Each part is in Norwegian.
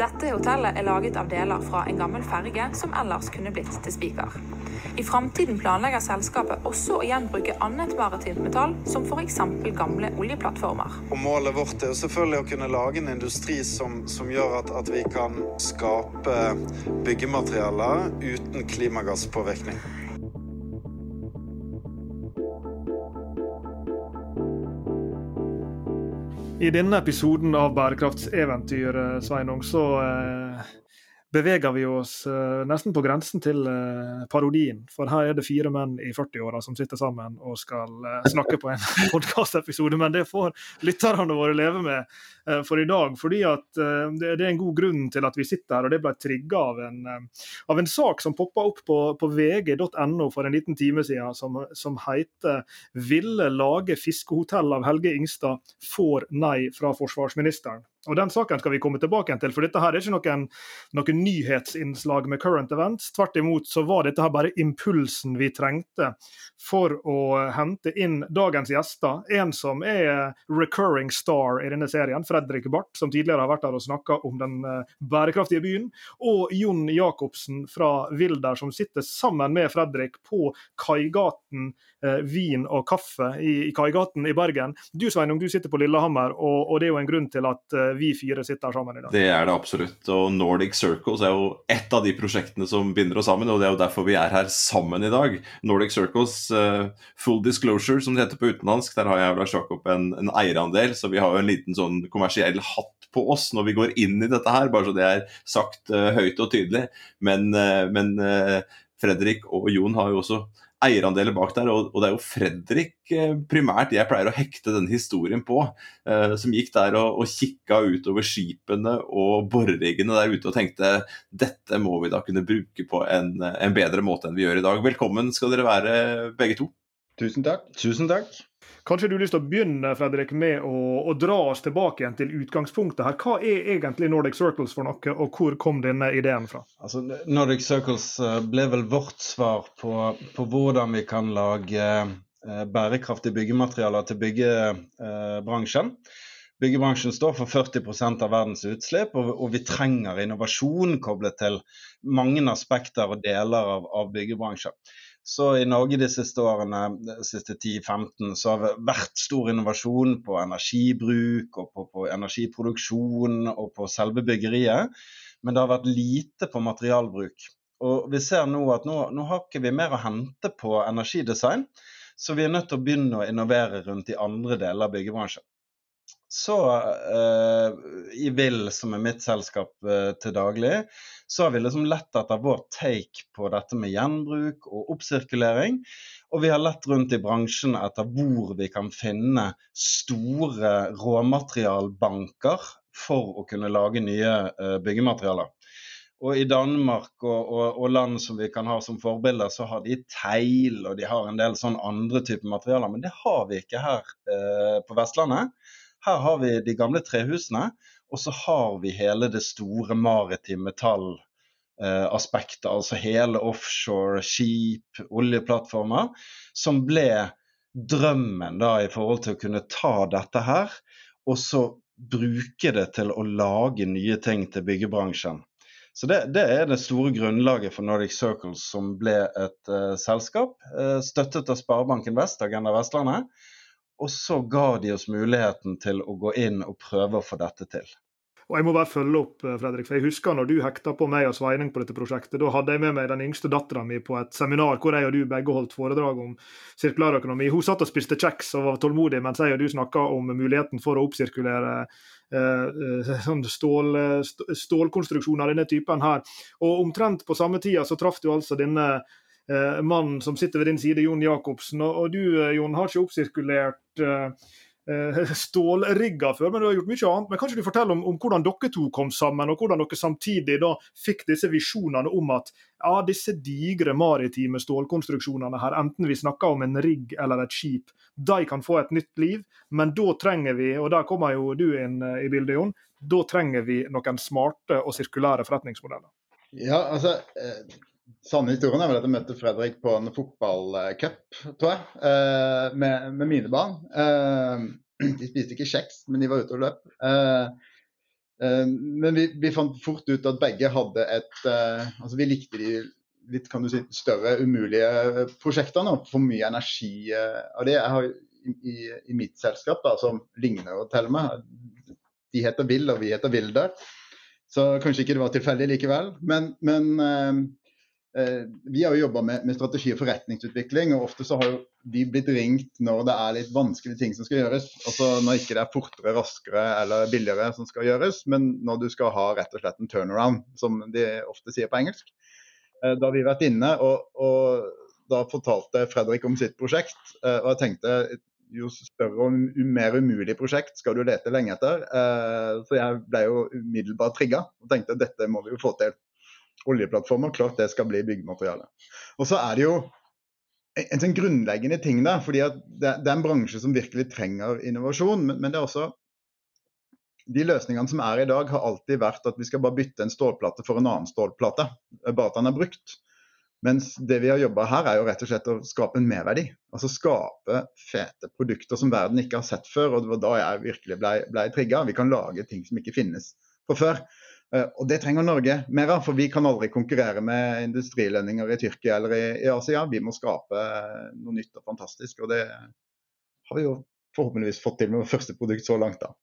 Dette hotellet er laget av deler fra en gammel ferge som ellers kunne blitt til spiker. I framtiden planlegger selskapet også å gjenbruke annet maritimt metall, som f.eks. gamle oljeplattformer. Og Målet vårt er selvfølgelig å kunne lage en industri som, som gjør at, at vi kan skape byggematerialer uten klimagasspåvirkning. I denne episoden av Bærekraftseventyr, eh, Sveinung, så eh, beveger vi oss uh, nesten på grensen til uh, parodien. For her er det fire menn i 40-åra som sitter sammen og skal uh, snakke på en podkastepisode. Men det får lytterne våre leve med for i dag. Fordi at det, er en god grunn til at vi sitter her, og det ble trigga av, av, en sak som poppa opp på, på vg.no for en liten time siden, som, som heter 'Ville lage fiskehotell av Helge Ingstad får nei fra forsvarsministeren'. Og Den saken skal vi komme tilbake til, for dette her er ikke noen, noen nyhetsinnslag med current events. Tvert imot så var dette her bare impulsen vi trengte for å hente inn dagens gjester. En som er recurring star i denne serien, Fredrik Barth, som tidligere har vært her og snakka om den eh, bærekraftige byen. Og Jon Jacobsen fra Wilder, som sitter sammen med Fredrik på Kaigaten eh, vin og kaffe i, i Kaigaten i Bergen. Du Sveinung, du sitter på Lillehammer, og, og det er jo en grunn til at eh, vi fire sitter sammen i dag. Det er det absolutt. Og Nordic Circles er jo ett av de prosjektene som binder oss sammen, og det er jo derfor vi er her sammen i dag. Nordic Circles, uh, full disclosure som det heter på utenlandsk, der har jeg og Lars Jakob en, en eierandel, så vi har jo en liten sånn kommersiell hatt på oss når vi går inn i dette her, bare så det er sagt uh, høyt og tydelig. Men, uh, men Fredrik og Jon har jo også eierandeler bak der. Og, og, det er jo Fredrik eh, primært jeg pleier å hekte denne historien på. Eh, som gikk der og, og kikka utover skipene og boreriggene der ute og tenkte dette må vi da kunne bruke på en, en bedre måte enn vi gjør i dag. Velkommen skal dere være begge to. Tusen takk. Tusen takk. Kanskje du har lyst til å begynne Fredrik, med å, å, dra oss tilbake igjen til utgangspunktet her. Hva er egentlig Nordic Circles for noe, og hvor kom denne ideen fra? Altså, Nordic Circles eh, ble vel vårt svar på, på hvordan vi kan lage eh, bærekraftige byggematerialer til byggebransjen. Byggebransjen står for 40% av verdens utslipp, og, vi trenger innovasjon koblet til mange aspekter og deler av, av byggebransjen. Så i Norge de siste årene, de siste 10-15, så har det vært stor innovasjon på energibruk og på, på, energiproduksjon og på selve byggeriet. Men det har vært lite på materialbruk. Og vi ser nå at nå, nå har ikke vi mer å hente på energidesign. Så vi er nødt til å begynne å innovere rundt i andre deler av byggebransjen. Så eh, i Will, som er mitt selskap eh, til daglig, så har vi liksom lett etter vår take på dette med gjenbruk og oppsirkulering. Og vi har lett rundt i bransjen etter hvor vi kan finne store råmaterialbanker for å kunne lage nye eh, byggematerialer. Og i Danmark og, og, og, land som vi kan ha som forbilder, så har de teil og de har en del sånn andre typer materialer. Men det har vi ikke her eh, på Vestlandet. Her har vi de gamle trehusene, og så har vi hele det store maritime tall aspektet, altså hele offshore, skip, oljeplattformer. Som ble drømmen da i forhold til å kunne ta dette her, og så bruke det til å lage nye ting til byggebransjen. Så det, det, er det store grunnlaget for Nordic Circles, som ble et uh, selskap uh, støttet av Sparebanken Vest, Agenda Vestlandet, og så ga de oss muligheten til å gå inn og prøve å få dette til. Og Jeg må bare følge opp, eh, Fredrik, for jeg husker når du hekta på meg og Sveining på dette prosjektet. Da hadde jeg med meg den yngste dattera mi på et seminar hvor jeg og du begge holdt foredrag om sirkulærøkonomi. Hun satt og spiste kjeks og var tålmodig mens jeg og du snakka om muligheten for å oppsirkulere eh, eh sånn stål, stålkonstruksjoner av denne typen her. Og omtrent på samme tida så traff du altså denne eh, mannen som sitter ved din side, Jon Jacobsen. Og, du, eh, Jon, har ikke oppsirkulert eh, eh, stålrigger før, men du har gjort mye annet. Men Kanskje du forteller om, om, hvordan dere to kom sammen, og hvordan dere samtidig da fikk disse visjonene om at ja, disse digre maritime stålkonstruksjonene her, enten vi snakker om en rigg eller et skip, de kan få et nytt liv, men da trenger vi, og der kommer jo du inn i bildet, Jon, da trenger vi noen smarte og sirkulære forretningsmodeller. Ja, altså, sanne historien er vel at jeg møtte Fredrik på en fotballcup, tror jeg, uh, med, med, mine barn. Uh, de spiste ikke kjeks, men de var ute og løp. Uh, men vi, vi, fant fort ut at begge hadde et Altså vi likte de litt kan du si, større umulige prosjektene. og For mye energi av det. Jeg har i, i mitt selskap, da, som ligner å telle meg, de heter Vill og vi heter Vilder. Så kanskje ikke det var tilfeldig likevel. Men, men Eh, vi har jo jobba med, med, strategi og forretningsutvikling, og ofte så har jo de blitt ringt når det er litt vanskelige ting som skal gjøres. Altså Når ikke det er fortere, raskere eller billigere som skal gjøres, men når du skal ha rett og slett en turnaround, som de ofte sier på engelsk. Eh, da har vi vært inne, og, og da fortalte Fredrik om sitt prosjekt. Eh, og jeg tenkte jo større og mer umulig prosjekt skal du lete lenge etter. Så jeg ble jo umiddelbart trigga og tenkte dette må vi jo få til oljeplattformer, klart det skal bli byggemateriale. Og så er det jo en, sånn grunnleggende ting der, fordi det, er en bransje som virkelig trenger innovasjon. Men, men, det er også De løsningene som er i dag, har alltid vært at vi skal bare bytte en stålplate for en annen stålplate, bare at den er brukt. Mens det vi har jobba her, er jo rett og slett å skape en merverdi. Altså skape fete produkter som verden ikke har sett før. Og det var da jeg virkelig ble, ble trigga. Vi kan lage ting som ikke finnes fra før. Eh, og det trenger Norge mer av, for vi kan aldri konkurrere med industrilønninger i Tyrkia eller i, Asia. Vi må skape noe nytt og fantastisk. Og det har vi jo forhåpentligvis fått til med vårt første produkt så langt. da.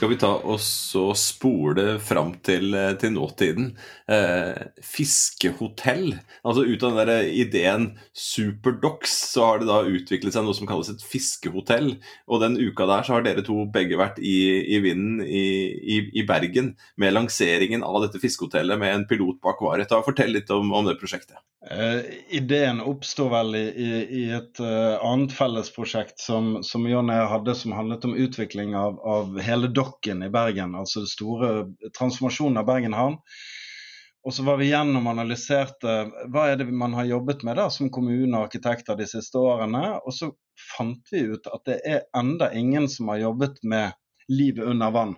Skal vi ta og og spole fram til, eh, til nåtiden? Eh, fiskehotell. Altså Ut av den der ideen Superdox så har det da utviklet seg noe som kalles et fiskehotell. Og den uka der så har dere to begge vært i, i vinden i, i, i, Bergen med lanseringen av dette fiskehotellet med en pilot på akvariet. Fortell litt om, om det prosjektet. Eh, ideen oppsto vel i, et uh, annet fellesprosjekt som, som Jonny hadde, som handlet om utvikling av, av, hele dokken i Bergen. Altså den store transformasjonen av Bergen havn. Og så var vi gjennom og analyserte hva er det man har jobbet med da, som kommune og arkitekter de siste årene. Og så fant vi ut at det er enda ingen som har jobbet med livet under vann.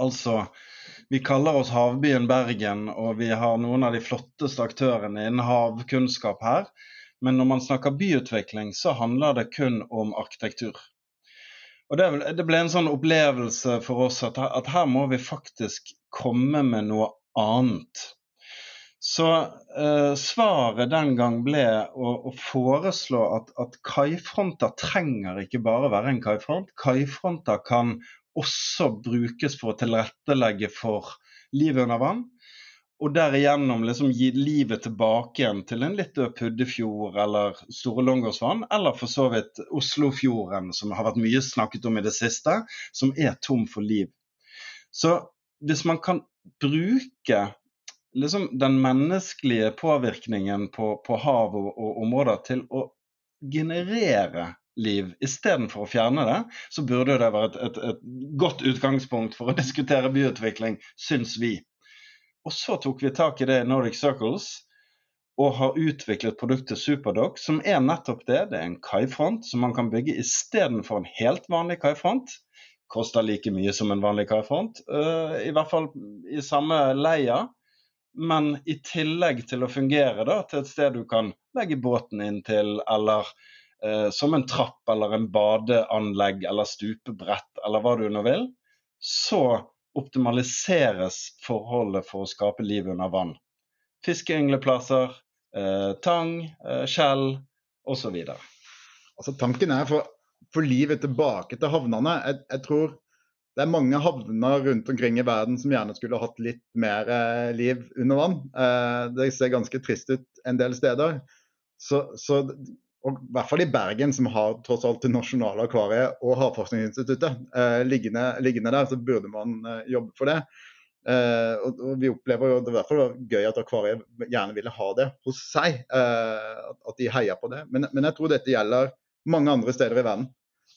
Altså vi kaller oss Havbyen Bergen, og vi har noen av de flotteste aktørene innen havkunnskap her. Men når man snakker byutvikling, så handler det kun om arkitektur. Og Det, det ble en sånn opplevelse for oss at, at, her må vi faktisk komme med noe annet. Så eh, svaret den gang ble å, å foreslå at, at kaifronter trenger ikke bare være en kaifront. Kaifronter kan også brukes for å tilrettelegge for livet under vann. Og derigjennom liksom gi livet tilbake igjen til en litt død Puddefjord eller Store Långårdsvann, eller for så vidt Oslofjorden, som har vært mye snakket om i det siste, som er tom for liv. Så hvis man kan bruke liksom den menneskelige påvirkningen på, på hav og, og områder til å generere liv istedenfor å fjerne det, så burde det være et, et, et, godt utgangspunkt for å diskutere byutvikling, syns vi. Og så tok vi tak i det i Nordic Circles og har utviklet produktet Superdoc, som er nettopp det. Det er en kaifront som man kan bygge istedenfor en helt vanlig kaifront. Koster like mye som en vanlig kaifront, uh, i hvert fall i samme leia. Men i tillegg til å fungere da, til et sted du kan legge båten inn til, eller eh, som en trapp eller en badeanlegg eller stupebrett eller hva du nå vil, så optimaliseres forholdet for å skape liv under vann. Fiskeyngleplasser, eh, tang, eh, skjell osv. Altså, tanken er for, for livet tilbake til havnene. Jeg, jeg, tror det er mange havner rundt omkring i verden som gjerne skulle hatt litt mer eh, liv under vann. Eh, det ser ganske trist ut en del steder. Så, så og i hvert fall i Bergen, som har tross alt det nasjonale akvariet og Havforskningsinstituttet eh, liggende, liggende, der, så burde man eh, jobbe for det. Eh, og, og, Vi opplever jo det i hvert fall gøy at akvariet gjerne ville ha det hos seg. Eh, at de heier på det. Men, men, jeg tror dette gjelder mange andre steder i verden.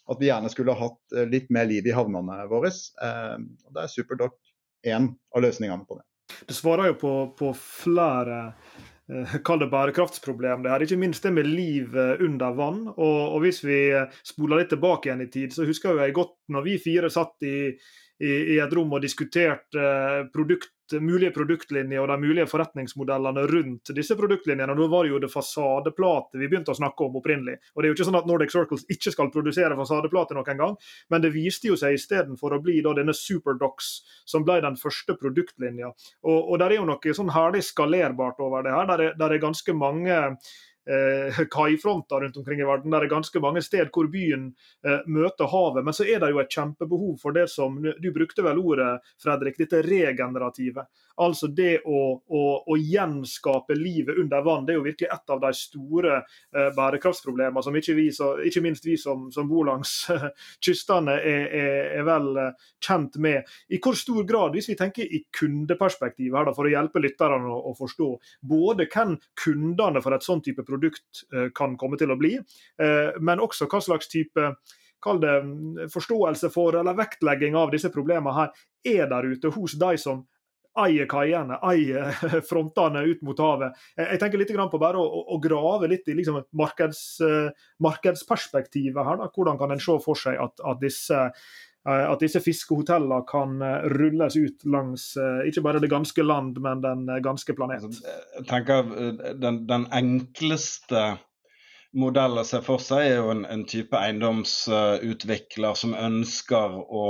At vi gjerne skulle hatt eh, litt mer liv i havnene våre. Eh, og Da er Superdoc én av løsningene på det. Du svarer jo på, på flere kall det bærekraftsproblem. Det her, ikke minst det med liv eh, under vann. Og, og, Hvis vi eh, spoler litt tilbake igjen i tid, så husker jeg godt når vi fire satt i, i, i et rom og diskuterte produkt mulige produktlinjer og de mulige forretningsmodellene rundt disse produktlinjene. Da var det jo det fasadeplate vi begynte å snakke om opprinnelig. Og Det er jo ikke sånn at Nordic Circles ikke skal produsere fasadeplate noen gang, men det viste jo seg istedenfor å bli da denne Superdox, som ble den første produktlinja. Og, og der er jo noe sånn herlig skalerbart over det her. Der er, der er ganske mange eh, kaifronter rundt omkring i verden. Der er ganske mange steder hvor byen eh, møter havet. Men så er det jo et kjempebehov for det som Du brukte vel ordet, Fredrik, dette regenerative. Altså det å, å, å, gjenskape livet under vann. Det er jo virkelig et av de store eh, bærekraftsproblemene som ikke, vi, så, ikke, minst vi som, som bor langs eh, kystene er, er, er, vel eh, kjent med. I hvor stor grad, hvis vi tenker i kundeperspektiv her da, for å hjelpe lytterne å, å forstå, både hvem kundene for et sånn type produkt eh, kan komme til å bli, eh, men også hva slags type kall det mm, forståelse for eller vektlegging av disse problemene her er der ute hos de som eier kaiene, eier frontene ut mot havet. Jeg tenker litt på bare å, grave litt i liksom markeds, eh, markedsperspektivet her. Da. Hvordan kan en se for seg at, at disse eh, at disse fiskehotellene kan eh, rulles ut langs ikke bare det ganske land, men den ganske planet. Altså, jeg tenker Den, den enkleste modellen å se for seg er jo en, en type eiendomsutvikler som ønsker å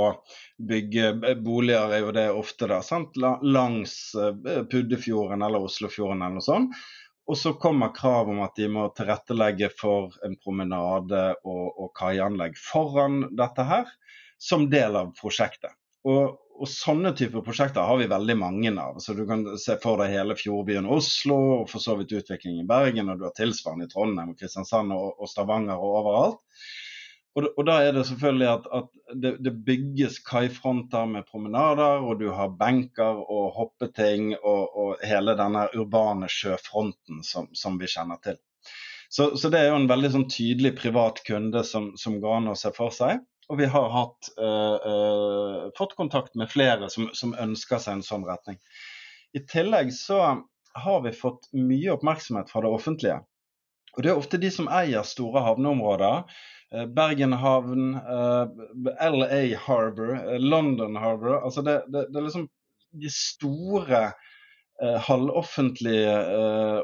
bygge boliger, er jo det ofte da, sant? langs eh, Puddefjorden eller Oslofjorden eller noe sånt. Og så kommer krav om at de må tilrettelegge for en promenade og, og kaianlegg foran dette her, som del av prosjektet. Og, og sånne typer prosjekter har vi veldig mange av. Så Du kan se for deg hele fjordbyen Oslo, og for så vidt utvikling i Bergen, og du har tilsvarende i Trondheim, og Kristiansand og, og Stavanger og overalt. Og, og, da er det selvfølgelig at, at det, det, bygges kaifronter med promenader, og du har benker og hoppeting og, og hele denne urbane sjøfronten som, som vi kjenner til. Så, så, det er jo en veldig sånn tydelig privat kunde som, som går an å se for seg. Og vi har hatt, uh, uh, fått kontakt med flere som, som, ønsker seg en sånn retning. I tillegg så har vi fått mye oppmerksomhet fra det offentlige. Og det er ofte de som eier store havneområder. Uh, Bergen havn, LA Harbour, London Harbour. Altså det, det, det er liksom de store halvoffentlige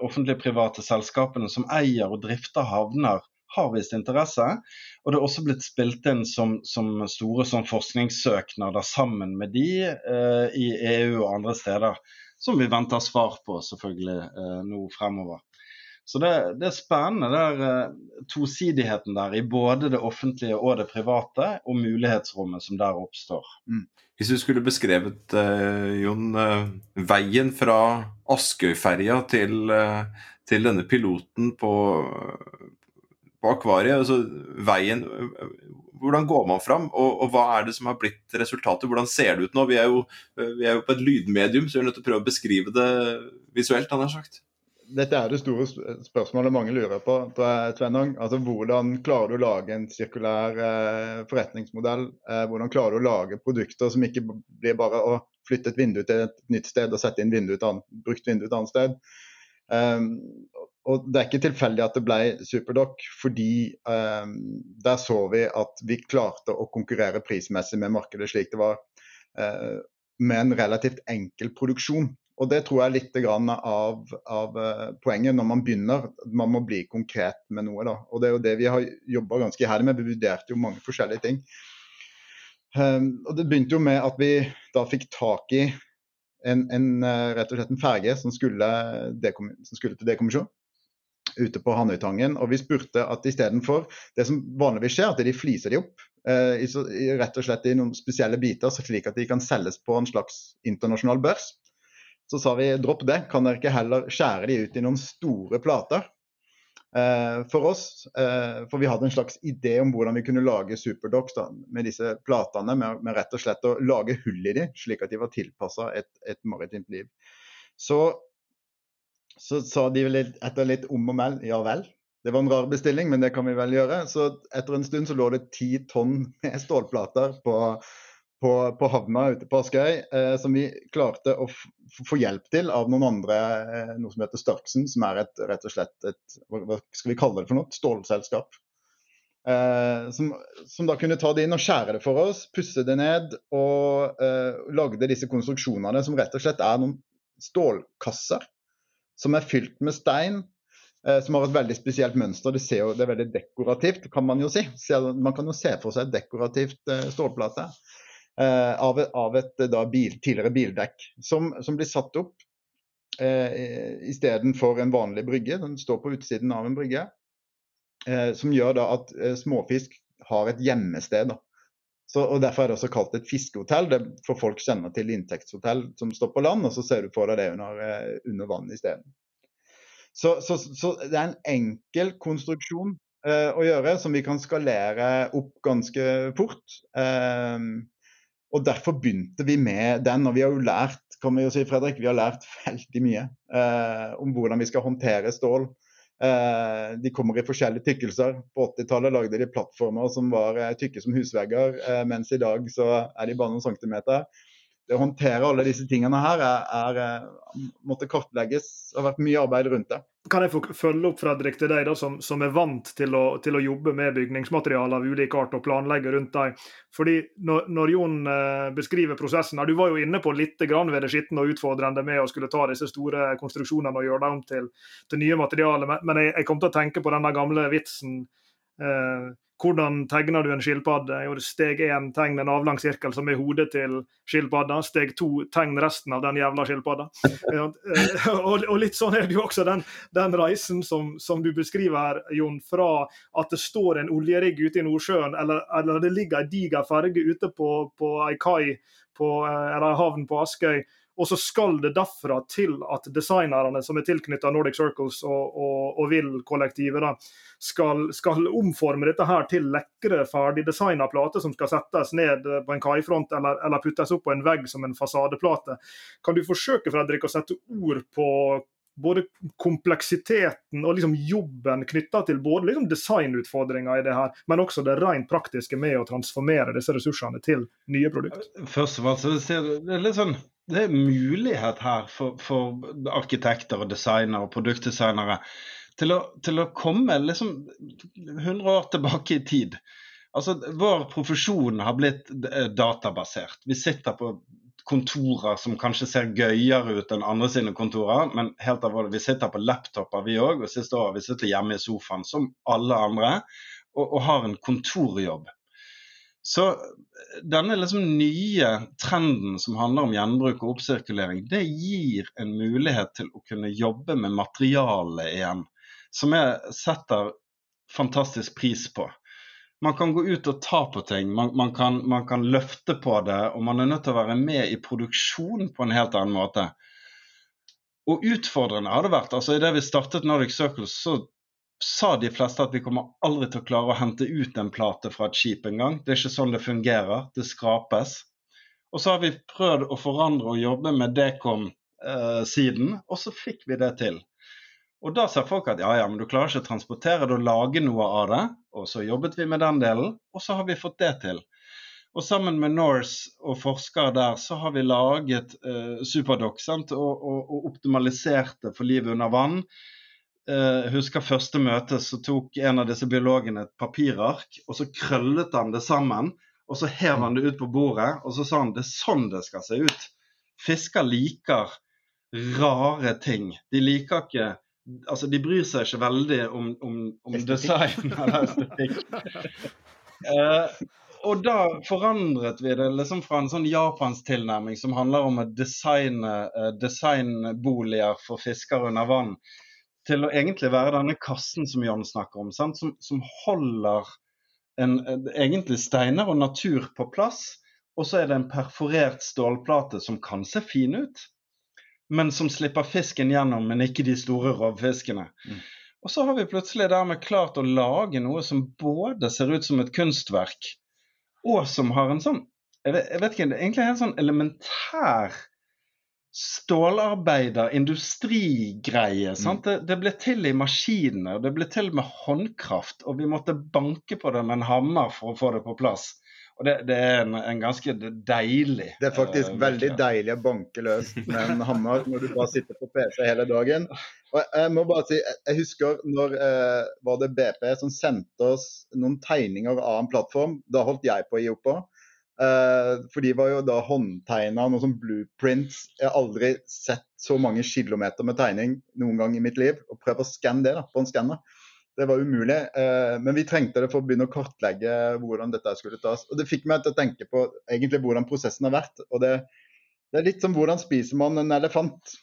offentlig-private selskapene som eier og drifter havner har vist interesse. Og det er også blitt spilt inn som, som store som forskningssøknader sammen med de eh, i EU og andre steder, som vi venter svar på selvfølgelig eh, nå fremover. Så det, det er spennende, det er eh, tosidigheten der i både det offentlige og det private, og mulighetsrommet som der oppstår. Mm. Hvis du skulle beskrevet, eh, Jon, uh, veien fra Askøyferja til, uh, til denne piloten på, på akvariet. altså veien, Hvordan går man fram, og, og, hva er det som har blitt resultatet? Hvordan ser det ut nå? Vi er jo, vi er jo på et lydmedium, så vi er nødt til å prøve å beskrive det visuelt. han har sagt. Dette er det store spørsmålet mange lurer på. Tvennong. Altså, hvordan klarer du å lage en sirkulær eh, forretningsmodell? Eh, hvordan klarer du å lage produkter som ikke blir bare å flytte et vindu til et nytt sted og sette inn vindu et annet, brukt vindu et annet sted? Um, og Det er ikke tilfeldig at det ble Superdoc, fordi eh, der så vi at vi klarte å konkurrere prismessig med markedet slik det var, eh, med en relativt enkel produksjon. Og Det tror jeg er litt av, av uh, poenget når man begynner. Man må bli konkret med noe. da. Og Det er jo det vi har jobba ganske iherdig med. Vi vurderte jo mange forskjellige ting. Um, og Det begynte jo med at vi da fikk tak i en, en, uh, rett og slett en ferge som skulle, som skulle til dekommisjon ute på Hanøytangen. Og vi spurte at istedenfor det som vanligvis skjer, at de fliser de opp eh, rett og slett i noen spesielle biter, slik at de kan selges på en slags internasjonal børs. Så sa vi dropp det, kan dere ikke heller skjære de ut i noen store plater? Eh, for oss, eh, for vi hadde en slags idé om hvordan vi kunne lage Superdocs med disse platene, med, rett og slett å lage hull i de, slik at de var tilpassa et, et maritimt liv. Så så sa de litt, etter litt om og mell ja vel. Det var en rar bestilling, men det kan vi vel gjøre. Så etter en stund så lå det ti tonn med stålplater på, på, på havna ute på Askøy, eh, som vi klarte å få hjelp til av noen andre, eh, noe som heter Starksen, som er et, rett og slett et hva skal vi kalle det for noe, stålselskap. Eh, som, som, da kunne ta det inn og skjære det for oss, pusse det ned og eh, lagde disse konstruksjonene som rett og slett er noen stålkasser som er fylt med stein. Eh, som har et veldig spesielt mønster. Det, jo, det, er veldig dekorativt, kan man jo si. Man kan jo se for seg et dekorativt eh, stålplate eh, av, av, et da, bil, tidligere bildekk, som, som blir satt opp eh, istedenfor en vanlig brygge. Den står på utsiden av en brygge. Eh, som gjør da at eh, småfisk har et gjemmested. da. Så, og Derfor er det også kalt et fiskehotell. Det, for folk kjenner til inntektshotell som står på land, og så ser du for deg det under, eh, under vann isteden. Så, så, så, det er en enkel konstruksjon eh, å gjøre, som vi kan skalere opp ganske fort. Eh, og Derfor begynte vi med den. Og vi har jo lært kan vi jo si, Fredrik, vi har lært veldig mye eh, om hvordan vi skal håndtere stål. Eh, de kommer i forskjellige tykkelser. På 80-tallet lagde de plattformer som var eh, tykke som husvegger, eh, mens i dag så er de bare noen centimeter. Det å håndtere alle disse tingene her er, er, måtte kartlegges. Det har vært mye arbeid rundt det. Kan jeg få følge opp Fredrik, til deg da, som, som er vant til å, til å, jobbe med bygningsmaterialer av ulik art og planlegge rundt deg. Fordi Når, når Jon eh, beskriver prosessen, Du var jo inne på litt grann ved det skitne og utfordrende med å skulle ta disse store konstruksjonene og gjøre dem til, til nye materialer, men jeg, jeg, kom til å tenke på denne gamle vitsen. Eh, hvordan tegner du en skilpadde? Steg én, tegn en avlang sirkel som er hodet til skilpadda. Steg to, tegn resten av den jævla skilpadda. Eh, og, og, litt sånn er det jo også den, den reisen som, som, du beskriver her, Jon, fra at det står en oljerigg ute i Nordsjøen, eller, eller det ligger en diger ferge ute på, på ei kai på, eller eller havn på Askøy og så skal det derfra til at designerne som er tilknyttet Nordic Circles og, og, og VIL-kollektivet, skal, skal, omforme dette her til lekre, ferdigdesigna plater som skal settes ned på en kaifront eller, eller, puttes opp på en vegg som en fasadeplate. Kan du forsøke Fredrik, å sette ord på både kompleksiteten og liksom jobben knytta til både liksom designutfordringer i det her, men også det rent praktiske med å transformere disse ressursene til nye produkter? Først og fremst, det er litt sånn det er mulighet her for, for arkitekter og designere og produktdesignere til å, til å, komme liksom 100 år tilbake i tid. Altså, Vår profesjon har blitt eh, databasert. Vi sitter på kontorer som kanskje ser gøyere ut enn andre sine kontorer, men helt alvorlig, vi sitter på laptoper vi òg. Og siste året vi sitter hjemme i sofaen som alle andre og, og har en kontorjobb. Så denne liksom nye trenden som handler om gjenbruk og oppsirkulering, det gir en mulighet til å kunne jobbe med materialet igjen, som jeg setter fantastisk pris på. Man kan gå ut og ta på ting, man, man, kan, man kan løfte på det, og man er nødt til å være med i produksjon på en helt annen måte. Og utfordrende har det vært. altså Idet vi startet Nordic Circles, så sa de fleste at vi kommer aldri til å klare å hente ut en plate fra et skip engang. Det er ikke sånn det fungerer. Det skrapes. Og så har vi prøvd å forandre og jobbe med Dekom-siden, eh, og så fikk vi det til. Og da sa folk at ja, ja, men du klarer ikke å transportere det og lage noe av det. Og så jobbet vi med den delen, og så har vi fått det til. Og sammen med Norse og forskere der, så har vi laget eh, Superdoc og, og, og optimalisert det for livet under vann eh, husker første møte, så tok en av disse biologene et papirark, og så krøllet han det sammen. Og så hev han det ut på bordet, og så sa han det er sånn det skal se ut. Fisker liker rare ting. De liker ikke Altså, de bryr seg ikke veldig om, om, om design eller estetikk. eh, og da forandret vi det liksom fra en sånn japansk tilnærming som handler om å designe eh, designboliger for fiskere under vann, til å egentlig være denne kassen som Jan snakker om, som, som, holder en, egentlig steiner og natur på plass. Og så er det en perforert stålplate som kan se fin ut, men som slipper fisken gjennom, men ikke de store rovfiskene. Mm. Og så har vi plutselig dermed klart å lage noe som både ser ut som et kunstverk, og som har en sånn jeg vet, jeg vet ikke, egentlig en helt sånn elementær stålarbeider, industrigreie. Mm. Det, det, ble til i maskiner, det ble til med håndkraft, og vi måtte banke på det med en hammer for å få det på plass. Og det, det er en, en, ganske deilig Det er faktisk uh, veldig deilig å banke løs med en hammer når du bare sitter på PC hele dagen. Og jeg må bare si, jeg husker når uh, var det BP som sendte oss noen tegninger av en plattform. Da holdt jeg på å gi opp på. Uh, for de var jo da håndtegna, noe som blueprints. Jeg har aldri sett så mange kilometer med tegning noen gang i mitt liv. Og prøv å skanne det da, på en skanner. Det var umulig. Uh, men vi trengte det for å begynne å kartlegge hvordan dette skulle tas. Og det fikk meg til å tenke på egentlig hvordan prosessen har vært. Og det, det er litt som hvordan spiser man en elefant.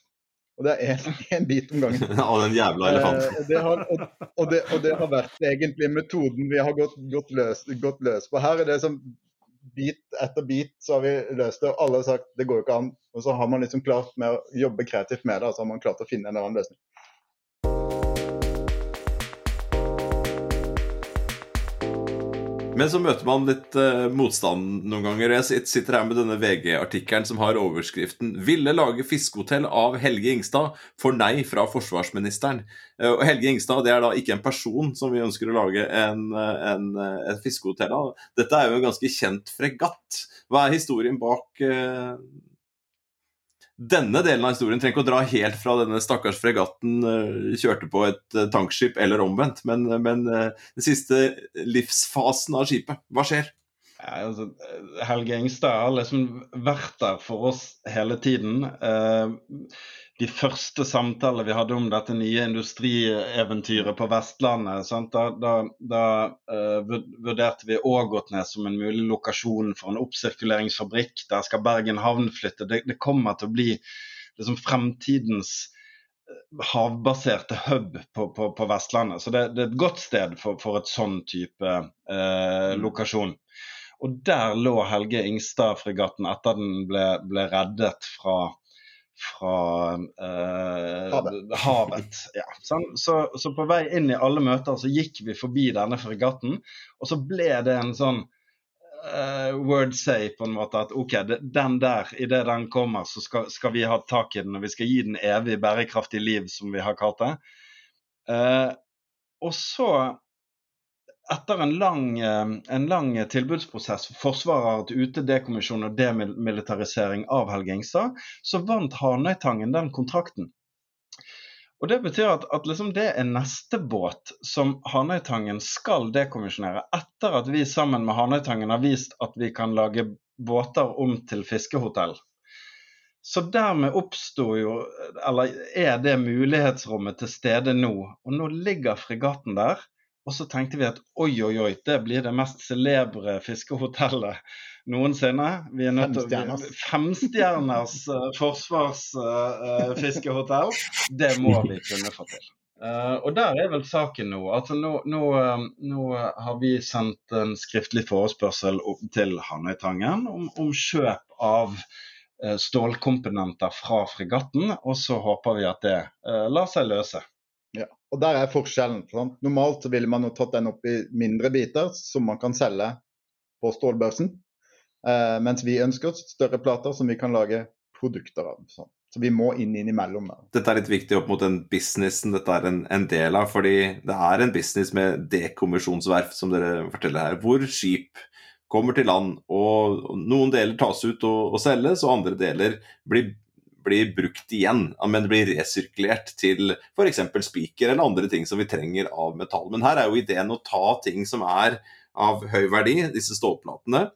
Og det er en bit om gangen. Av den jævla elefanten. Uh, og, det har, og, og, det, og, det har, vært egentlig metoden vi har gått, gått, løs, gått løs på. Her er det som bit etter bit så har vi løst det. og Alle har sagt det går jo ikke an. Og så har man liksom klart med å jobbe kreativt med det, så har man klart å finne en annen løsning. Men så møter man litt uh, motstand noen ganger. Jeg sitter her med denne VG-artikkelen som har overskriften 'Ville lage fiskehotell av Helge Ingstad. Får nei fra forsvarsministeren'. Uh, og Helge Ingstad det er da ikke en person som vi ønsker å lage en, en, et fiskehotell av. Dette er jo en ganske kjent fregatt. Hva er historien bak uh, denne delen av historien trenger ikke å dra helt fra denne stakkars fregatten uh, kjørte på et uh, tankskip, eller omvendt, men, men uh, den siste livsfasen av skipet. Hva skjer? Ja, altså, Helge Engstad har liksom vært der for oss hele tiden. De første samtalene vi hadde om dette nye industrieventyret på Vestlandet, sant? da, da, da vurderte vi Ågotnes som en mulig lokasjon for en oppsirkuleringsfabrikk. Der skal Bergen havn flytte. Det, det kommer til å bli liksom fremtidens havbaserte hub på, på, på Vestlandet. Så det, det, er et godt sted for, for et sånn type eh, mm. lokasjon. Og der lå Helge Ingstad-fregatten etter den ble, ble reddet fra, fra eh, havet. havet. Ja. Så, så, så, på vei inn i alle møter så gikk vi forbi denne fregatten, og så ble det en sånn uh, word say på en måte at OK, den der, idet den kommer, så skal, skal, vi ha tak i den, og vi skal gi den evig bærekraftig liv, som vi har kalt det. Uh, og så, etter en lang, uh, en lang tilbudsprosess, for forsvarer hatt ute dekommisjon og demilitarisering av Helge Ingstad, så vant Hanøytangen den kontrakten. Og Det betyr at, at liksom det er neste båt som Hanøytangen skal dekommisjonere, etter at vi sammen med Hanøytangen har vist at vi kan lage båter om til fiskehotell. Så dermed oppsto jo, eller er det mulighetsrommet til stede nå. Og nå ligger fregatten der. Og så tenkte vi at oi, oi, oi, det blir det mest celebre fiskehotellet noensinne. Vi er nødt til Femstjerners uh, forsvarsfiskehotell. Uh, det må vi kunne få til. Uh, og der er vel saken nå. Altså nå, nå, nå har vi sendt en skriftlig forespørsel til Hanøytangen om, om kjøp av stålkomponenter fra fregatten, og så håper vi at det lar seg løse. Og Der er forskjellen. Sant? Normalt ville man jo tatt den opp i mindre biter som man kan selge på stålbørsen. Eh, mens vi ønsker større plater som vi kan lage produkter av. Sant? Så vi må inn innimellom. Dette er litt viktig opp mot den businessen dette er en, en, del av. fordi det er en business med dekommisjonsverft, som dere forteller her, hvor skip kommer til land, og noen deler tas ut og, og selges, og andre deler blir blir brukt igjen, men blir resirkulert til f.eks. spiker eller andre ting som vi trenger av metall. Men her er jo ideen å ta ting som er av høy verdi, disse stålplatene,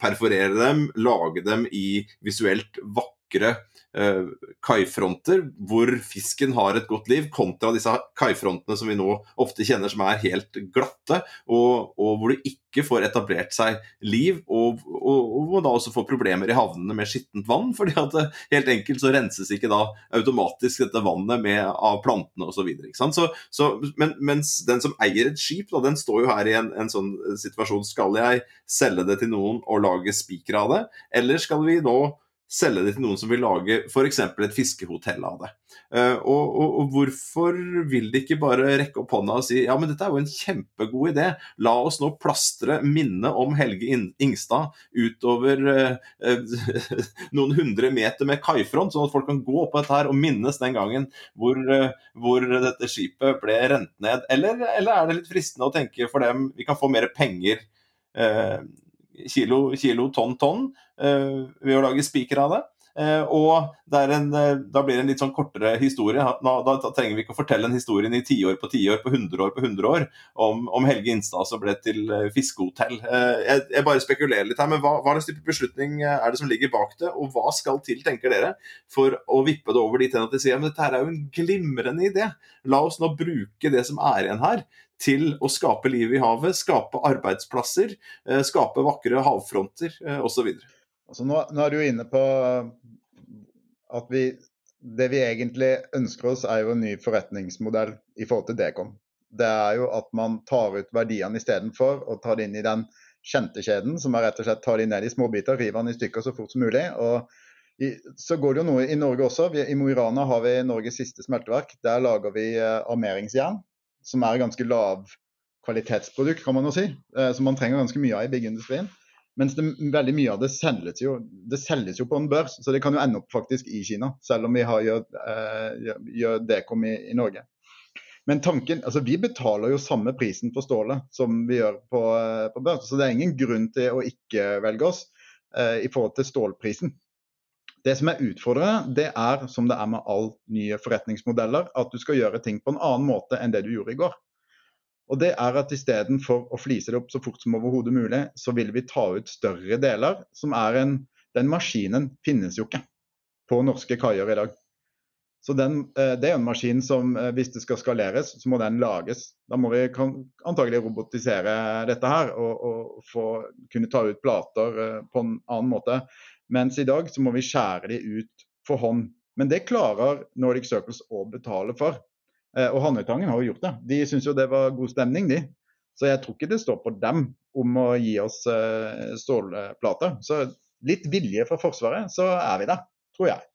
perforere dem, lage dem i visuelt vakre kaifronter hvor fisken har et godt liv, kontra disse kaifrontene som vi nå ofte kjenner som er helt glatte, og, og hvor det ikke får etablert seg liv, og, og, og da også får problemer i havnene med skittent vann, fordi at det, helt enkelt så renses ikke da automatisk dette vannet med, av plantene osv. Så, så, men, mens den som eier et skip, da, den står jo her i en, en sånn situasjon. Skal jeg selge det til noen og lage spiker av det, eller skal vi nå selge det til noen som vil lage f.eks. et fiskehotell av det. Uh, og, og, og, hvorfor vil de ikke bare rekke opp hånda og si ja, men dette er jo en kjempegod idé, la oss nå plastre minnet om Helge Ingstad utover uh, noen hundre meter med kaifront, sånn at folk kan gå på dette her og minnes den gangen hvor, uh, hvor dette skipet ble rent ned. Eller, eller, er det litt fristende å tenke for dem vi kan få mer penger kilo, kilo tonn, tonn ved å lage spiker av det. Eh, og en, eh, da blir det en litt sånn kortere historie. Da, da, trenger vi ikke å fortelle en historie i tiår på tiår på 100 år på 100 år om, om Helge Instad som ble til fiskehotell. jeg, jeg, bare spekulerer litt her, men hva, hva slags type beslutning er det som ligger bak det? Og hva skal til, tenker dere, for å vippe det over dit at de sier at dette her er jo en glimrende idé. La oss nå bruke det som er igjen her til å skape liv i havet, skape arbeidsplasser, skape vakre havfronter osv. Altså nå, nå, er du inne på at vi Det vi egentlig ønsker oss, er jo en ny forretningsmodell i forhold til Dekom. Det er jo at man tar ut verdiene istedenfor og tar det inn i den kjente kjeden, som er rett og slett tar de ned i småbiter, river den i stykker så fort som mulig. og i, så går det jo noe i Norge også. Vi, I Mo i Rana har vi Norges siste smelteverk. Der lager vi eh, armeringsjern, som er ganske lav kvalitetsprodukt, kan man jo si. Eh, som man trenger ganske mye av i byggeindustrien. Mens det, veldig mye av det selges, jo, det selges jo på en børs, så det kan jo ende opp faktisk i Kina. Selv om vi har, gjør, eh, gjør Dekom i, i, Norge. Men tanken, altså vi betaler jo samme prisen for stålet som vi gjør på, eh, på børs. Så det er ingen grunn til å ikke velge oss eh, i forhold til stålprisen. Det som er utfordrende, det er som det er med alle nye forretningsmodeller, at du skal gjøre ting på en annen måte enn det du gjorde i går. Og det er at Istedenfor å flise det opp så fort som overhodet mulig, så vil vi ta ut større deler. som er en, Den maskinen finnes jo ikke på norske kaier i dag. Så den, eh, Det er en maskin som eh, hvis det skal skaleres, så må den lages. Da må vi antagelig robotisere dette her og, og få, kunne ta ut plater eh, på en annen måte. Mens i dag så må vi skjære de ut for hånd. Men det klarer Nordic Circles å betale for. Eh, og Hanøytangen har jo gjort det. De syns jo det var god stemning, de. Så jeg tror ikke det står på dem om å gi oss eh, stålplater. Så litt vilje fra Forsvaret, så er vi der, tror jeg.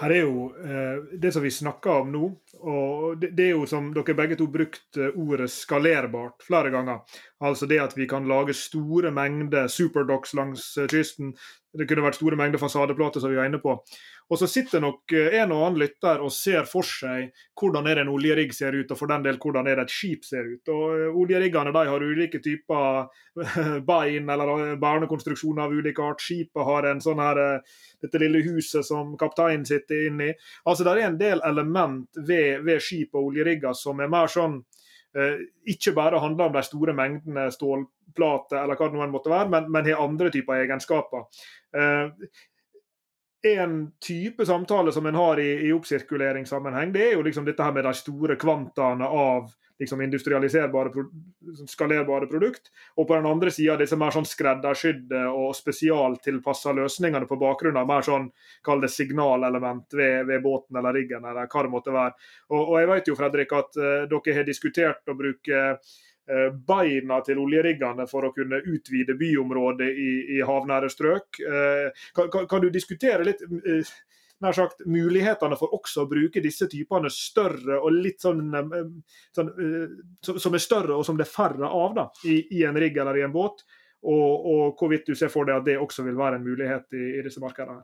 Her er jo eh, det som vi snakker om nå, og det, det, er jo som dere begge to brukt ordet skalerbart flere ganger. Altså det at vi kan lage store mengder superdocs langs kysten. Det kunne vært store mengder fasadeplater, som vi var inne på. Og så sitter nok eh, en og annen lytter og ser for seg hvordan er det en oljerigg ser ut, og for den del hvordan er det et skip ser ut. Og eh, Oljeriggene de har ulike typer bein eller eh, barnekonstruksjoner av ulike art. Skipet har en sånn her, dette lille huset som kapteinen sitter inni. Altså Det er en del element ved, ved skip og oljerigger som er mer sånn ikke bare handler om de store mengdene stålplate eller hva det nå måtte være, men, men har andre typer egenskaper. Eh, en type samtale som en har i, i oppsirkuleringssammenheng, det er jo liksom dette her med de store kvantaene av liksom industrialiserbare, skalerbare produkt. Og på den andre sida disse mer sånn skreddersydde og spesialtilpassa løsningene på bakgrunn av mer sånn kall det signalelement ved, ved, båten eller riggen, eller hva det måtte være. Og, og jeg vet jo, Fredrik, at uh, dere har diskutert å bruke Eh, beina til oljeriggene for å kunne utvide byområdet i, i havnære strøk. Eh, kan, kan, kan, du diskutere litt eh, nær sagt, mulighetene for også å bruke disse typene større og litt sånn, sånn Som er større og som det er færre av da, i, i en rigg eller i en båt? Og, og, hvorvidt du ser for deg at det også vil være en mulighet i, i disse markedene?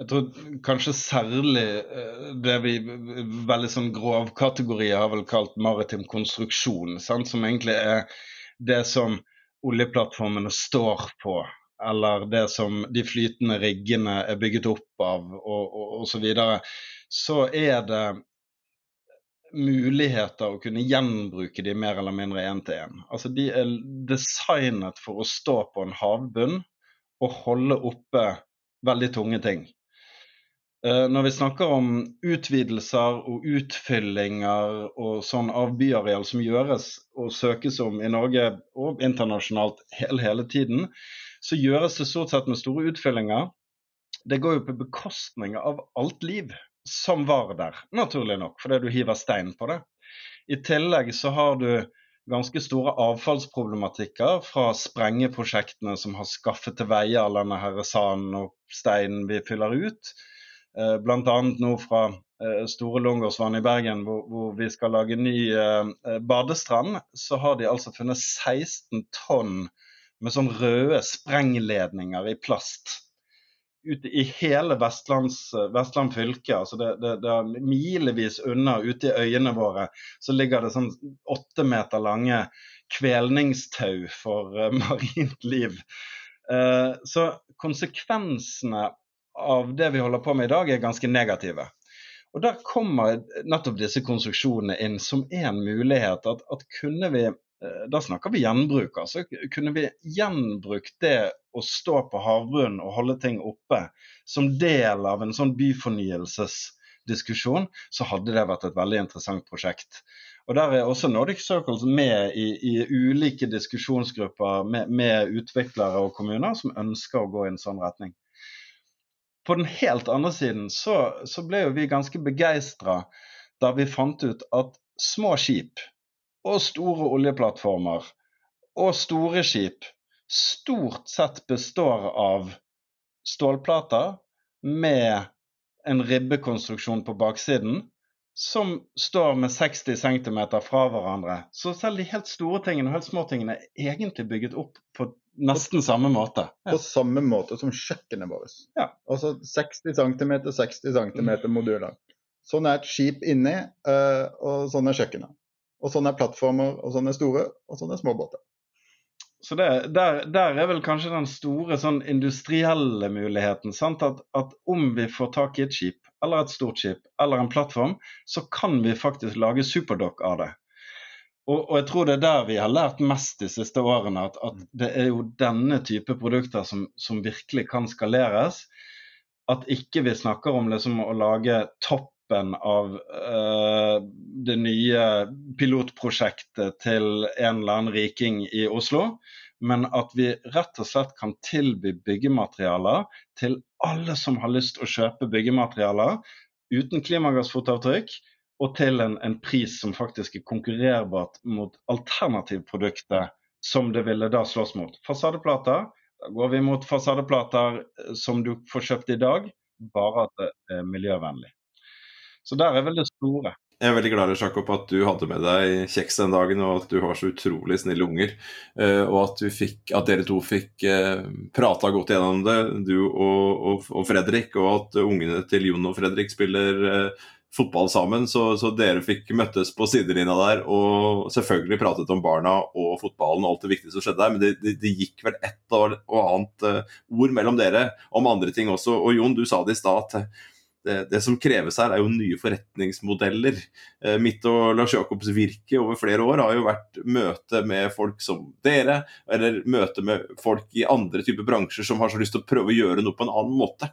Jeg tror kanskje særlig eh, det vi veldig sånn grovkategorier har vel kalt maritim konstruksjon, sant? som egentlig er det som oljeplattformene står på, eller det som de flytende riggene er bygget opp av, og osv. Så, videre. så er det muligheter å kunne gjenbruke de mer eller mindre én til én. Altså, de er designet for å stå på en havbunn og holde oppe veldig tunge ting. Eh, når vi snakker om utvidelser og utfyllinger og sånn av byareal som gjøres og søkes om i Norge og internasjonalt hele, hele tiden, så gjøres det stort sett med store utfyllinger. Det går jo på bekostning av alt liv som var der, naturlig nok, fordi du hiver stein på det. I tillegg så har du ganske store avfallsproblematikker fra sprengeprosjektene som har skaffet til veie all denne herre sanden og steinen vi fyller ut. Eh, Bl.a. nå fra eh, Store Långårdsvann i Bergen, hvor, hvor, vi skal lage ny eh, badestrand, så har de altså funnet 16 tonn med sånn røde sprengledninger i plast. ute i hele Vestlands, Vestland fylke, altså det, det, det, er milevis unna, ute i øyene våre, så ligger det sånn åtte meter lange kvelningstau for marint liv. Så konsekvensene av det vi holder på med i dag, er ganske negative. Og Der kommer nettopp disse konstruksjonene inn som en mulighet. At, at kunne vi Eh, da snakker vi gjenbruk. altså Kunne vi gjenbrukt det å stå på havbunnen og holde ting oppe som del av en sånn byfornyelsesdiskusjon, så hadde det vært et veldig interessant prosjekt. Og Der er også Nordic Circles med i, i ulike diskusjonsgrupper med, med, utviklere og kommuner som ønsker å gå i en sånn retning. På den helt andre siden så, så ble jo vi ganske begeistra da vi fant ut at små skip og store oljeplattformer og store skip stort sett består av stålplater med en ribbekonstruksjon på baksiden som står med 60 cm fra hverandre. Så selv de helt store tingene og helt små tingene er egentlig bygget opp på nesten samme måte. Ja. På samme måte som kjøkkenet vårt. Ja. Altså 60 cm, 60 cm moduler. Sånn er et skip inni, eh, og sånn er kjøkkenet. Og sånn er plattformer, og sånn er store, og sånn er små båter. Så det, der, der, er vel kanskje den store sånn industrielle muligheten. At, at, om vi får tak i et skip, eller et stort skip, eller en plattform, så kan vi faktisk lage superdock av det. Og, og, jeg tror det er der vi har lært mest de siste årene. At, at det er jo denne type produkter som, som virkelig kan skaleres. At ikke vi snakker om liksom å lage toppen av uh, det nye pilotprosjektet til en eller annen riking i Oslo. Men at vi rett og slett kan tilby byggematerialer til alle som har lyst å kjøpe byggematerialer uten klimagassfotavtrykk, og til en, en, pris som faktisk er konkurrerbart mot alternativproduktet som det ville da slåss mot. Fasadeplater. Da går vi mot fasadeplater som du får kjøpt i dag, bare at det er miljøvennlig. Så der er vel det store. Jeg er veldig glad Jakob, at du hadde med deg kjeks den dagen, og at du har så utrolig snille unger. Uh, og at, fikk, at, dere to fikk uh, prata godt gjennom det, du og, og, og, Fredrik. Og at ungene til Jon og Fredrik spiller fotball sammen. Så, så, dere fikk møttes på sidelinja der og selvfølgelig pratet om barna og fotballen og alt det viktige som skjedde der. Men det, det, det gikk vel ett og annet ord mellom dere om andre ting også. Og Jon, du sa det i stad det, som kreves her, er jo nye forretningsmodeller. Eh, mitt og Lars Jakobs virke over flere år har jo vært møte med folk som dere, eller møte med folk i andre typer bransjer som har så lyst til å prøve å gjøre noe på en annen måte.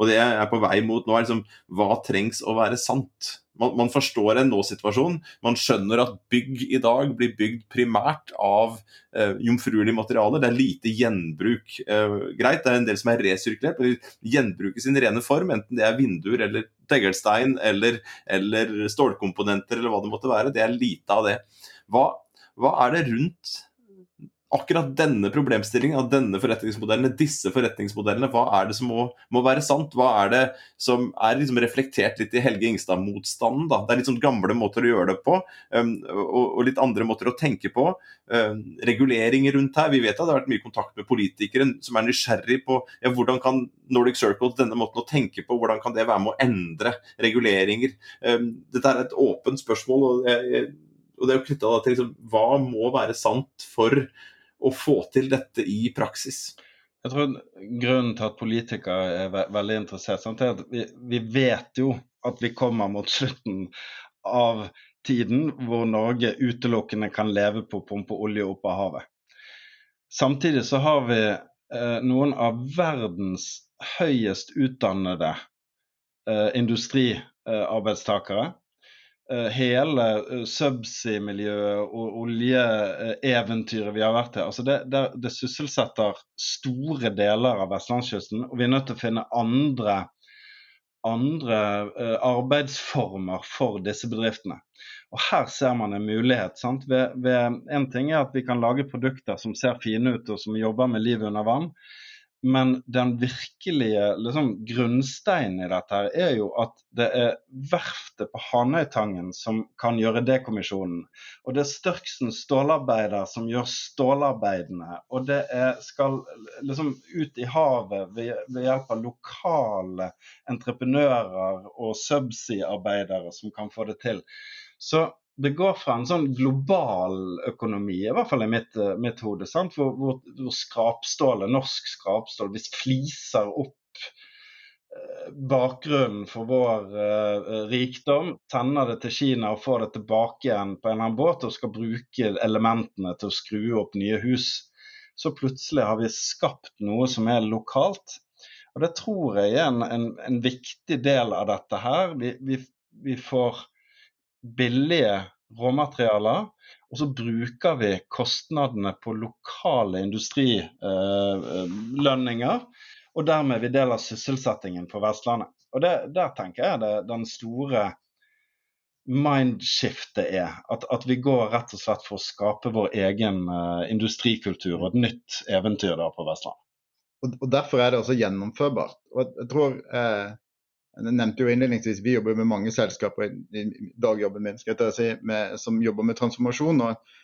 Og det jeg er på vei mot nå, er liksom hva trengs å være sant? Man, man forstår en nå-situasjon. Man skjønner at bygg i dag blir bygd primært av eh, jomfruelige materialer. Det er lite gjenbruk. Eh, greit, det er en del som er resirkulert, men gjenbrukes i sin rene form. Enten det er vinduer eller teglstein eller, eller, stålkomponenter eller hva det måtte være. Det er lite av det. Hva, hva er det rundt akkurat denne problemstillingen, av denne forretningsmodellene, disse forretningsmodellene, hva er det som må, må være sant? Hva er det som er liksom reflektert litt i Helge Ingstad-motstanden? da? Det er litt sånn gamle måter å gjøre det på, um, og, og, litt andre måter å tenke på. Um, reguleringer rundt her. Vi vet at det har vært mye kontakt med politikere som er nysgjerrig på ja, hvordan kan Nordic Circle, denne måten å tenke på, hvordan kan det være med å endre reguleringer? Um, dette er et åpent spørsmål. og, jeg, og det er jo knytta til liksom, hva må være sant for å få til dette i praksis? Jeg tror Grunnen til at politikere er ve veldig interessert, sant, er at vi, vi, vet jo at vi kommer mot slutten av tiden hvor Norge utelukkende kan leve på å pumpe olje opp av havet. Samtidig så har vi eh, noen av verdens høyest utdannede eh, industriarbeidstakere Eh, hele eh, subsea-miljøet og oljeeventyret vi har vært i. Altså det, det, det, sysselsetter store deler av vestlandskysten, og vi er nødt til å finne andre, andre uh, arbeidsformer for disse bedriftene. Og Her ser man en mulighet. Ved, ved, en ting er at vi kan lage produkter som ser fine ut og som jobber med livet under vann. Men den virkelige liksom, grunnsteinen i dette her er jo at det er verftet på Hanøytangen som kan gjøre dekommisjonen. Og det er Størksen stålarbeider som gjør stålarbeidene. Og det er, skal liksom ut i havet ved, ved hjelp av lokale entreprenører og subsea-arbeidere som kan få det til. Så det går fra en sånn global økonomi, i hvert fall i mitt, eh, mitt hode, hvor, hvor, hvor skrapstålet, norsk skrapstål, hvis fliser opp eh, bakgrunnen for vår uh, rikdom, sender det til Kina og får det tilbake igjen på en eller annen båt og skal bruke elementene til å skru opp nye hus, så plutselig har vi skapt noe som er lokalt. Og det tror jeg er en, en, en viktig del av dette her. Vi, vi, vi får billige råmaterialer, og så bruker vi kostnadene på lokale industrilønninger. Eh, og dermed er vi del av sysselsettingen på Vestlandet. Og det, Der tenker jeg det den store mindskiftet er. At, at, vi går rett og slett for å skape vår egen uh, industrikultur og et nytt eventyr da på Vestlandet. Og, og Derfor er det også gjennomførbart. Og jeg tror eh, jeg nevnte jo innledningsvis Vi jobber med mange selskaper i dagjobben min skal jeg si, med, som jobber med transformasjon. Og,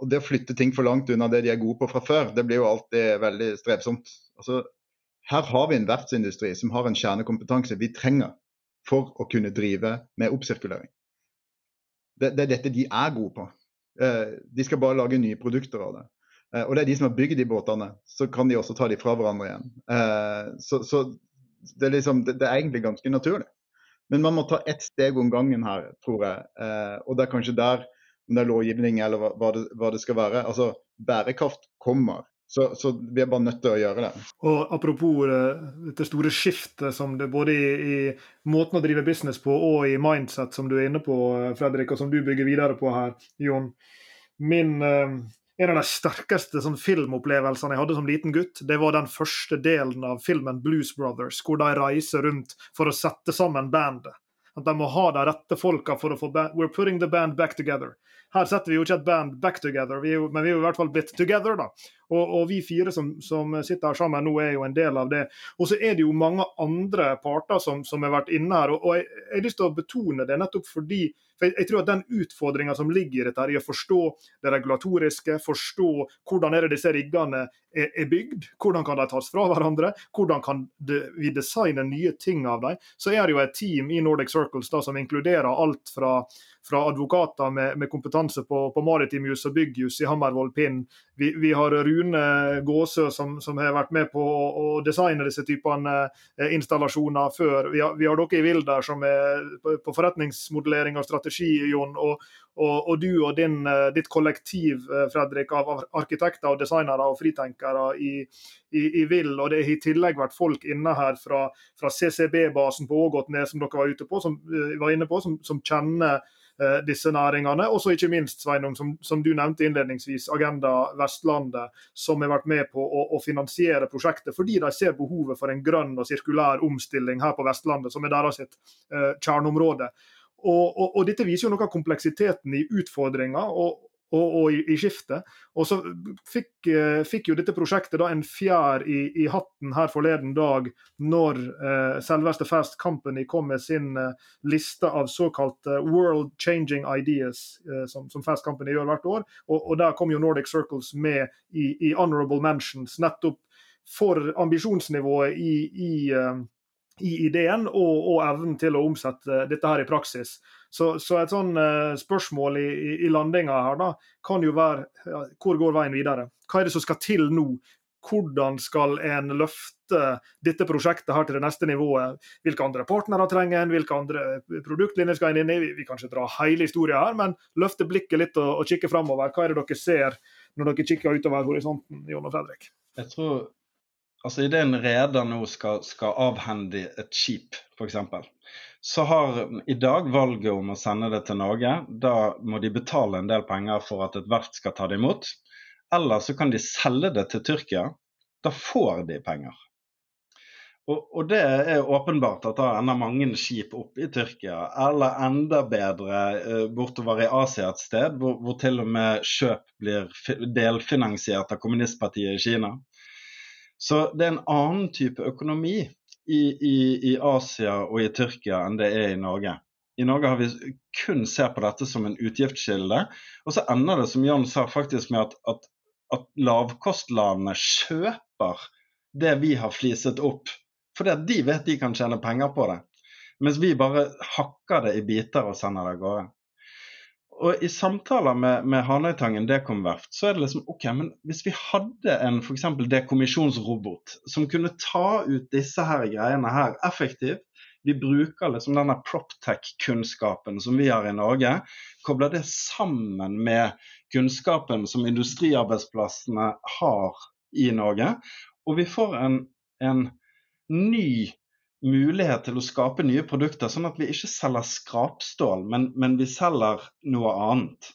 og, Det å flytte ting for langt unna det de er gode på fra før, det blir jo alltid veldig strevsomt. Altså, her har vi en verftsindustri som har en kjernekompetanse vi trenger for å kunne drive med oppsirkulering. Det, det er dette de er gode på. Eh, de skal bare lage nye produkter av det. Eh, og det er de som har bygd de båtene. Så kan de også ta de fra hverandre igjen. Eh, så, så det, er liksom, det, det, er egentlig ganske naturlig. Men man må ta ett steg om gangen her, tror jeg. Eh, og det er kanskje der, om det er lovgivning eller hva, hva, det, hva det, skal være. Altså, bærekraft kommer. Så, så, vi er bare nødt til å gjøre det. Og Apropos eh, dette store skiftet som det både i, i, måten å drive business på og i mindset, som du er inne på, eh, Fredrik, og som du bygger videre på her, Jon. Min, eh, en av de sterkeste sånn, filmopplevelsene jeg hadde som liten gutt, det var den første delen av filmen Blues Brothers, hvor de reiser rundt for å sette sammen bandet. At de må ha de rette folka for å få band. We're putting the band back together. Her setter vi jo ikke et band back together, vi jo, men vi er jo i hvert fall blitt together, da. Og, og vi fire som, som, sitter her sammen nå, er jo en del av det. Og så er det jo mange andre parter som, som har vært inne her. Og, og jeg, jeg har lyst til å betone det nettopp fordi for jeg, tror at den utfordringa som ligger i dette, er å forstå det regulatoriske, forstå hvordan er det disse riggene er, bygd, hvordan kan de tas fra hverandre, hvordan kan de, vi designe nye ting av dem, så er det jo et team i Nordic Circles da, som inkluderer alt fra fra advokater med, med kompetanse på, på maritimjus og byggjus i Hammervoll Pinn. Vi, vi, har Rune Gåsø som, som, har vært med på å, å designe disse typene eh, installasjoner før. Vi har, vi har dere i Vilder som er på forretningsmodellering og strategi, Jon. Og, og, og du og din, eh, ditt kollektiv eh, Fredrik, av arkitekter og designere og fritenkere i, i, i Vill. Og det har i tillegg vært folk inne her fra, fra CCB-basen på Ågotnes som dere var på, som var inne på, som, som kjenner Eh, disse næringene. Og så ikke minst, Sveinung, som, som, du nevnte innledningsvis, Agenda Vestlandet, som har vært med på å, å, finansiere prosjektet fordi de ser behovet for en grønn og sirkulær omstilling her på Vestlandet, som er deres sitt, uh, kjerneområde. Og, og, og, Dette viser jo noe av kompleksiteten i utfordringa. Og, og, i, i, skiftet. Og så fikk, eh, fikk, jo dette prosjektet da en fjær i, i hatten her forleden dag når eh, selveste Fast Company kom med sin eh, liste av såkalte World Changing Ideas, eh, som, som, Fast Company gjør hvert år. Og, der kom jo Nordic Circles med i, i honorable mentions, nettopp for ambisjonsnivået i, i eh, i ideen og, og, evnen til å omsette dette her i praksis. Så, så et sånn uh, spørsmål i, i, landinga her da, kan jo være ja, hvor går veien videre? Hva er det som skal til nå? Hvordan skal en løfte dette prosjektet her til det neste nivået? Hvilke andre partnere trenger en? Hvilke andre produktlinjer skal en inn i? Vi, vi kan ikke dra hele historien her, men løfte blikket litt og, og kikke framover. Hva er det dere ser når dere kikker utover horisonten, Jon og Fredrik? Jeg tror Altså Idet en reder nå skal, skal avhende et skip, f.eks., så har i dag valget om å sende det til Norge. Da må de betale en del penger for at et verft skal ta det imot. Eller så kan de selge det til Tyrkia. Da får de penger. Og, og, det er åpenbart at da ender mange skip opp i Tyrkia, eller enda bedre eh, bortover i Asia et sted, hvor, hvor til og med kjøp blir delfinansiert av kommunistpartiet i Kina. Så det er en annen type økonomi i, i, i Asia og i Tyrkia enn det er i Norge. I Norge har vi kun ser på dette som en utgiftskilde. Og så ender det, som Jan sa, faktisk med at, at, at lavkostlandene kjøper det vi har fliset opp. Fordi at de vet de kan tjene penger på det. Mens vi bare hakker det i biter og sender det av gårde. Og I samtaler med, med Hanøytangen dekomverft, så er det liksom OK, men hvis vi hadde en f.eks. dekommisjonsrobot som kunne ta ut disse her greiene her effektivt, vi bruker liksom denne proptech-kunnskapen som vi har i Norge, kobler det sammen med kunnskapen som industriarbeidsplassene har i Norge. Og vi får en, en ny mulighet til å skape nye produkter, sånn at vi ikke selger skrapstål, men, men vi selger noe annet.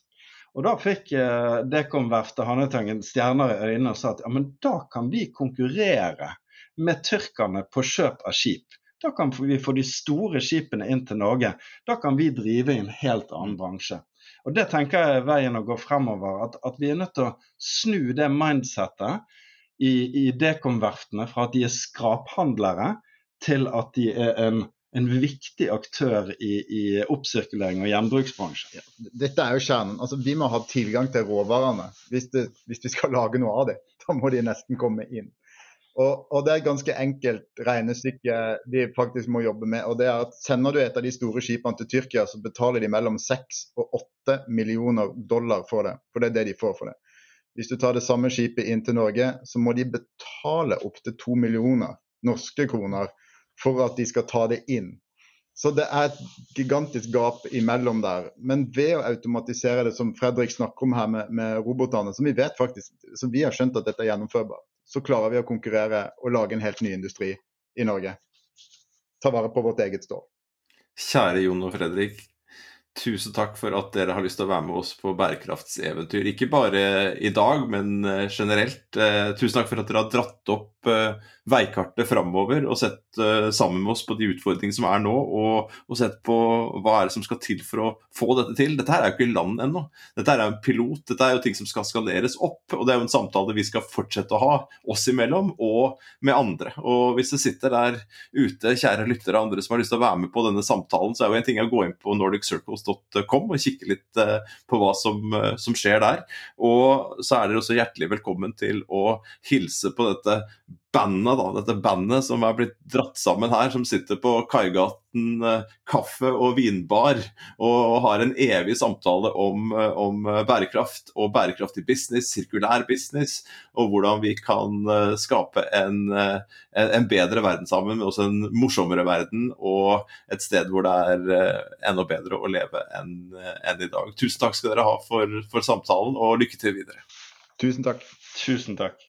Og Da fikk eh, Dekomverftet Handetangen stjerner i øynene og sa at ja, men da kan vi konkurrere med tyrkerne på kjøp av skip. Da kan vi få de store skipene inn til Norge. Da kan vi drive i en helt annen bransje. Og Det tenker jeg er veien å gå fremover. At, at vi er nødt til å snu det mindsettet i, i dekomverftene fra at de er skraphandlere, til at de er en, en viktig aktør i, i oppsirkulering og gjenbruksbransjen. Dette er jo kjernen. Altså, vi må ha tilgang til råvarene hvis, det, hvis vi skal lage noe av det. Da må de nesten komme inn. Og, og, Det er et ganske enkelt regnestykke de faktisk må jobbe med. og det er at Sender du et av de store skipene til Tyrkia, så betaler de mellom 6 og 8 millioner dollar for det. For det er det de får for det. Hvis du tar det samme skipet inn til Norge, så må de betale opptil 2 millioner norske kroner for at de skal ta det inn. Så det er et gigantisk gap imellom der. Men ved å automatisere det, som Fredrik snakker om her med, med robotene, som vi vet faktisk, som vi har skjønt at dette er gjennomførbart, så klarer vi å konkurrere og lage en helt ny industri i Norge. Ta vare på vårt eget stål. Kjære Jon og Fredrik. Tusen takk for at dere har lyst til å være med oss på bærekraftseventyr. Ikke bare i dag, men eh, generelt. Eh, tusen takk for at dere har dratt opp eh, veikartet framover og sett sammen med oss på de utfordringene som er nå, og, og, sett på hva er det som skal til for å få dette til. Dette her er jo ikke land ennå. Dette er jo en pilot. Dette er jo ting som skal skaleres opp. Og det er jo en samtale vi skal fortsette å ha oss imellom og med andre. Og hvis det sitter der ute, kjære lyttere og andre som har lyst til å være med på denne samtalen, så er jo en ting å gå inn på nordiccircles.com og kikke litt uh, på hva som, uh, som, skjer der. Og så er dere også hjertelig velkommen til å hilse på dette bandet, da, dette bandet som er blitt dratt sammen her, som sitter på Kaigaten eh, kaffe- og vinbar og har en evig samtale om, eh, om, bærekraft og bærekraftig business, sirkulær business, og hvordan vi kan eh, skape en, en bedre verden sammen, men også en morsommere verden og et sted hvor det er enda bedre å leve enn enn i dag. Tusen takk skal dere ha for, for samtalen, og lykke til videre. Tusen takk. Tusen takk.